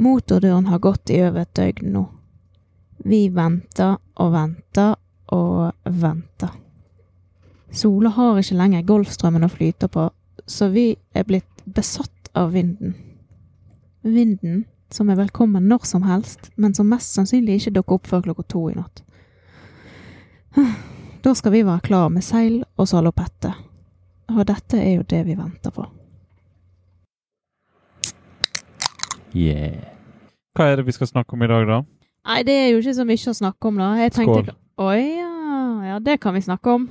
Motordøren har gått i over et døgn nå. Vi venter og venter og venter. Sola har ikke lenger Golfstrømmen å flyte på, så vi er blitt besatt av vinden. Vinden som er velkommen når som helst, men som mest sannsynlig ikke dukker opp før klokka to i natt. Da skal vi være klar med seil og salopette, og dette er jo det vi venter på. Yeah. Hva er det vi skal snakke om i dag, da? Nei, det er jo ikke så mye å snakke om, da. Jeg tenkte, Skål. Oi, ja. ja, det kan vi snakke om.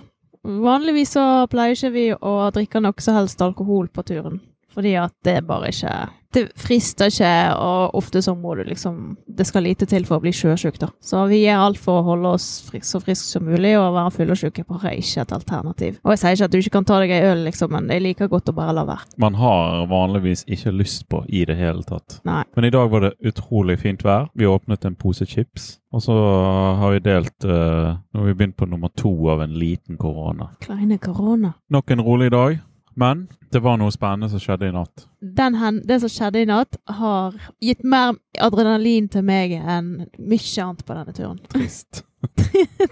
Vanligvis så pleier ikke vi å drikke noe som helst alkohol på turen. Fordi at det bare ikke Det frister ikke, og ofte så må du liksom Det skal lite til for å bli sjøsjuk, da. Så vi gjør alt for å holde oss frisk, så friske som mulig, og å være fyllesyk er bare ikke et alternativ. Og jeg sier ikke at du ikke kan ta deg ei øl, liksom, men det er like godt å bare la være. Man har vanligvis ikke lyst på i det hele tatt. Nei. Men i dag var det utrolig fint vær. Vi åpnet en pose chips. Og så har vi delt uh, Nå har vi begynt på nummer to av en liten korona. Kleine korona. Nok en rolig dag, men det var noe spennende som skjedde i natt. den hen, det som skjedde i natt, har gitt mer adrenalin til meg enn mye annet på denne turen. Trist.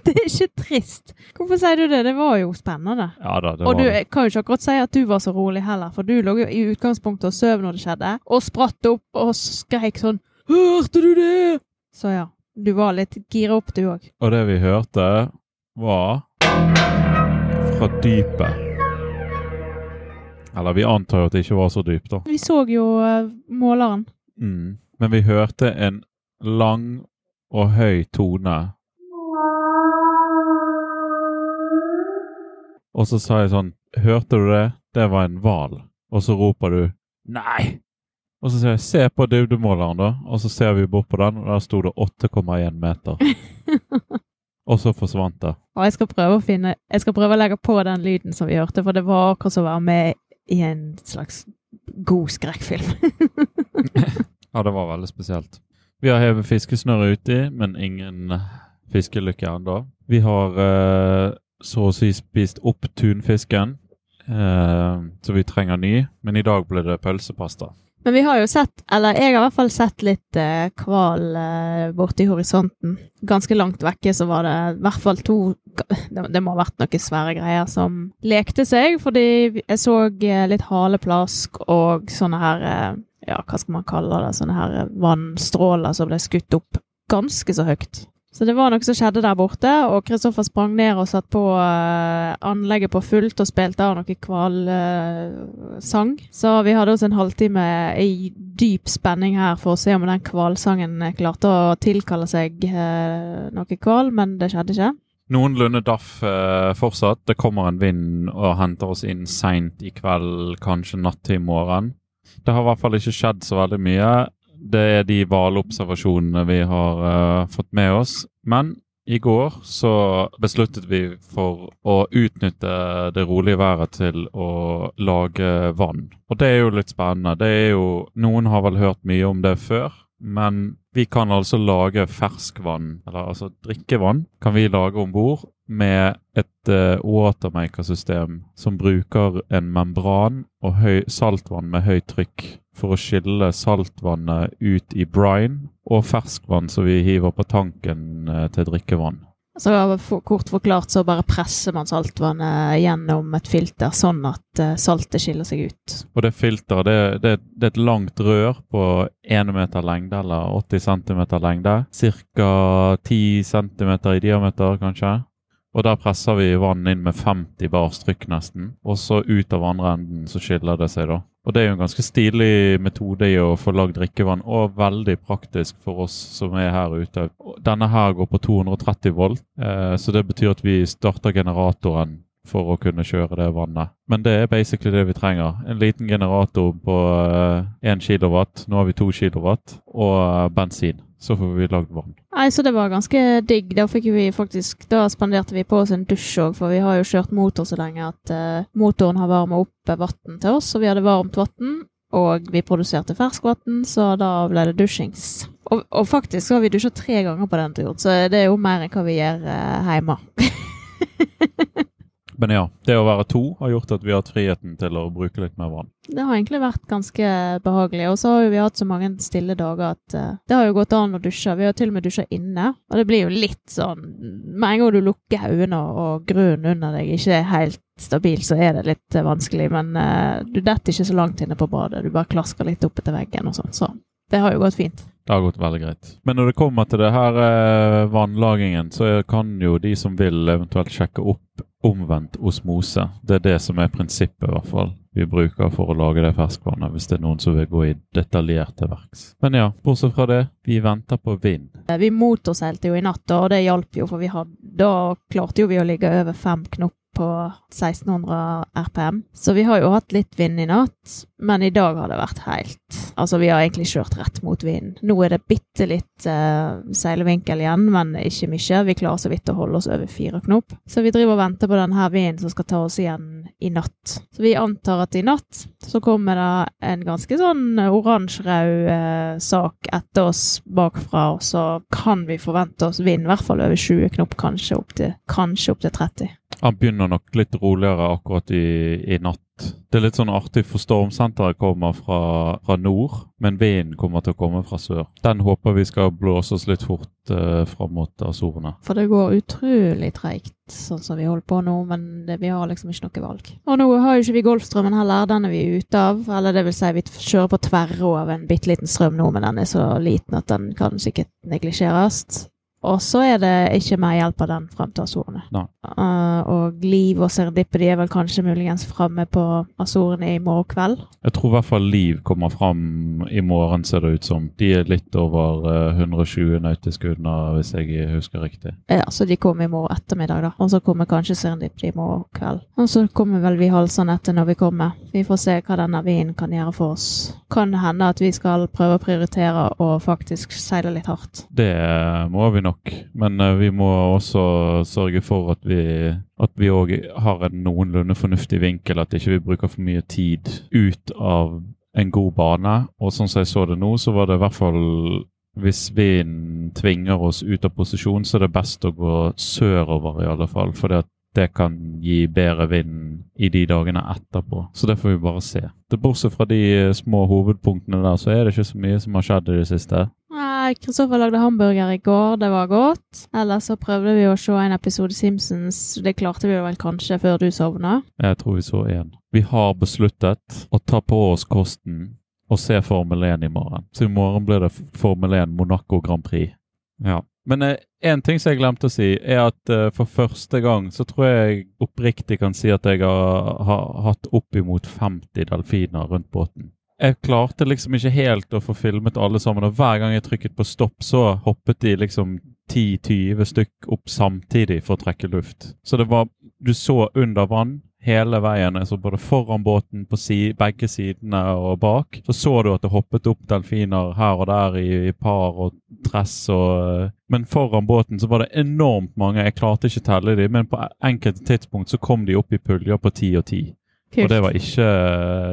det er ikke trist. Hvorfor sier du det? Det var jo spennende. Ja da, det og var du det. kan jo ikke akkurat si at du var så rolig heller, for du lå jo i utgangspunktet og sov når det skjedde, og spratt opp og skreik sånn 'Hørte du det?' Så ja, du var litt gira opp, du òg. Og det vi hørte, var fra dypet. Eller vi antar jo at det ikke var så dypt, da. Vi så jo eh, måleren. Mm. Men vi hørte en lang og høy tone. Og så sa jeg sånn Hørte du det? Det var en hval. Og så roper du Nei! Og så sier jeg se på dybdemåleren, da. Og så ser vi bort på den, og der sto det 8,1 meter. og så forsvant det. Og jeg skal prøve å finne Jeg skal prøve å legge på den lyden som vi hørte, for det var akkurat som å være med i en slags god skrekkfilm. Ja, det var veldig spesielt. Vi har hevet fiskesnøret uti, men ingen fiskelykke ennå. Vi har eh, så å si spist opp tunfisken, eh, så vi trenger ny. Men i dag ble det pølsepasta. Men vi har jo sett, eller jeg har i hvert fall sett litt eh, hval eh, borte horisonten. Ganske langt vekke så var det i hvert fall to Det, det må ha vært noen svære greier som lekte seg, fordi jeg så eh, litt haleplask og sånne her eh, Ja, hva skal man kalle det? Sånne her eh, vannstråler som ble skutt opp ganske så høyt. Så det var noe som skjedde der borte, og Kristoffer sprang ned og satt på uh, anlegget på fullt og spilte av noe hvalsang. så vi hadde oss en halvtime i dyp spenning her for å se om den hvalsangen klarte å tilkalle seg uh, noe hval, men det skjedde ikke. Noenlunde daff eh, fortsatt. Det kommer en vind og henter oss inn seint i kveld, kanskje natt til i morgen. Det har i hvert fall ikke skjedd så veldig mye. Det er de hvalobservasjonene vi har uh, fått med oss. Men i går så besluttet vi for å utnytte det rolige været til å lage vann. Og det er jo litt spennende. Det er jo Noen har vel hørt mye om det før. Men vi kan altså lage ferskvann, eller altså drikkevann, kan vi lage om bord med et uh, watermaker-system som bruker en membran og høy, saltvann med høyt trykk for å skille saltvannet ut i brine og ferskvann som vi hiver på tanken uh, til drikkevann. Så for, kort forklart så bare presser man saltvannet gjennom et filter, sånn at uh, saltet skiller seg ut. Og det filteret det, det, det er et langt rør på 1 meter lengde, eller 80 cm lengde. Ca. 10 cm i diameter, kanskje. Og der presser vi vann inn med 50 bars trykk nesten. Og så ut av andre enden så skiller det seg, da. Og det er jo en ganske stilig metode i å få lagd drikkevann, og veldig praktisk for oss som er her ute. Denne her går på 230 volt, eh, så det betyr at vi starter generatoren for å kunne kjøre det vannet. Men det er basically det vi trenger. En liten generator på eh, 1 kW, nå har vi 2 kW, og eh, bensin. Så får vi lagd vann. Nei, så det var ganske digg. Da fikk vi faktisk Da spanderte vi på oss en dusj òg, for vi har jo kjørt motor så lenge at uh, motoren har varma opp vann til oss, og vi hadde varmt vann. Og vi produserte ferskvann, så da ble det dusjings. Og, og faktisk så har vi dusja tre ganger på den turen, så det er jo mer enn hva vi gjør uh, hjemme. Men ja, det å være to har gjort at vi har hatt friheten til å bruke litt mer vann. Det har egentlig vært ganske behagelig. Og så har jo vi hatt så mange stille dager at uh, det har jo gått an å dusje. Vi har til og med dusja inne. Og det blir jo litt sånn Med en gang du lukker øynene og grunnen under deg ikke er helt stabil, så er det litt uh, vanskelig. Men uh, du detter ikke så langt inne på badet. Du bare klasker litt opp etter veggen og sånn. Så det har jo gått fint. Det har gått veldig greit. Men når det kommer til det her eh, vannlagingen, så kan jo de som vil eventuelt sjekke opp omvendt osmose. Det er det som er prinsippet, i hvert fall. Vi bruker for å lage det ferskvannet, hvis det er noen som vil gå i detaljerte verks. Men ja, bortsett fra det, vi venter på vind. Vi motorseilte jo i natt, og det hjalp jo, for vi hadde, da klarte jo vi å ligge over fem knop på 1600 RPM. Så vi har jo hatt litt vind i natt, men i dag har det vært helt Altså, vi har egentlig kjørt rett mot vinden. Nå er det bitte litt uh, seilvinkel igjen, men ikke mye. Vi klarer så vidt å holde oss over fire knop. Så vi driver og venter på denne vinden som skal ta oss igjen i natt. Så vi antar at i natt så kommer det en ganske sånn oransjerød uh, sak etter oss bakfra, og så kan vi forvente oss vind, i hvert fall over 20 knop, kanskje opp til, kanskje opp til 30. Han begynner nok litt roligere akkurat i, i natt. Det er litt sånn artig, for stormsenteret kommer fra, fra, nord, men vinden kommer til å komme fra sør. Den håper vi skal blåse oss litt fort uh, fram mot Azorene. For det går utrolig treigt sånn som vi holder på nå, men det, vi har liksom ikke noe valg. Og nå har jo ikke vi Golfstrømmen heller, den er vi ute av. Eller det vil si, vi kjører på tverre av en bitte liten strøm nå, men den er så liten at den kan sikkert neglisjeres. Og så er det ikke mer hjelp av den frem til Azorene. Uh, og Liv og Serdippe de er vel kanskje muligens framme på Azorene i morgen kveld. Jeg tror i hvert fall Liv kommer fram i morgen, ser det ut som. De er litt over uh, 120 nautiske unna, hvis jeg husker riktig. Ja, så de kommer i morgen ettermiddag, da. Og så kommer kanskje Serdippe i morgen kveld. Og så kommer vel vi halsende etter når vi kommer. Vi får se hva denne vinen kan gjøre for oss. Kan hende at vi skal prøve å prioritere og faktisk seile litt hardt. Det må vi nok. Men uh, vi må også sørge for at vi at vi òg har en noenlunde fornuftig vinkel. At ikke vi bruker for mye tid ut av en god bane. Og sånn som jeg så det nå, så var det i hvert fall hvis vinden tvinger oss ut av posisjon, så er det best å gå sørover i alle fall. For det kan gi bedre vind i de dagene etterpå. Så det får vi bare se. Bortsett fra de små hovedpunktene der, så er det ikke så mye som har skjedd i det siste. Kristoffer lagde hamburger i går, det var godt. Ellers så prøvde vi å se en episode Simpsons, det klarte vi vel kanskje før du sovna? Jeg tror vi så én. Vi har besluttet å ta på oss kosten og se Formel 1 i morgen. Så i morgen blir det Formel 1 Monaco Grand Prix. Ja. Men én eh, ting som jeg glemte å si, er at eh, for første gang så tror jeg oppriktig kan si at jeg har, har hatt oppimot 50 delfiner rundt båten jeg klarte liksom ikke helt å få filmet alle sammen. Og hver gang jeg trykket på stopp, så hoppet de liksom 10-20 stykk opp samtidig for å trekke luft. Så det var Du så under vann hele veien, altså både foran båten, på si, begge sidene og bak. Så så du at det hoppet opp delfiner her og der i, i par og dress og Men foran båten så var det enormt mange. Jeg klarte ikke å telle dem, men på enkelte tidspunkt så kom de opp i puljer på ti og ti. Kult. Og det var ikke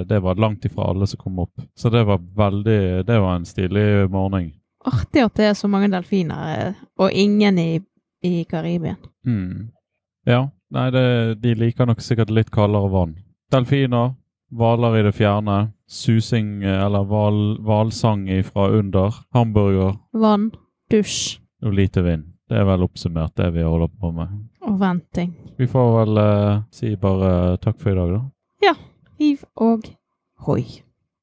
Det var langt ifra alle som kom opp. Så det var veldig Det var en stilig morgen. Artig at det er så mange delfiner, eh, og ingen i, i Karibia. Mm. Ja. Nei, det, de liker nok sikkert litt kaldere vann. Delfiner, hvaler i det fjerne, susing eller hvalsang fra under, hamburger Vann, dusj. Og lite vind. Det er vel oppsummert det vi holder på med. Og venting. Vi får vel uh, si bare takk for i dag, da. Hiv og hoi.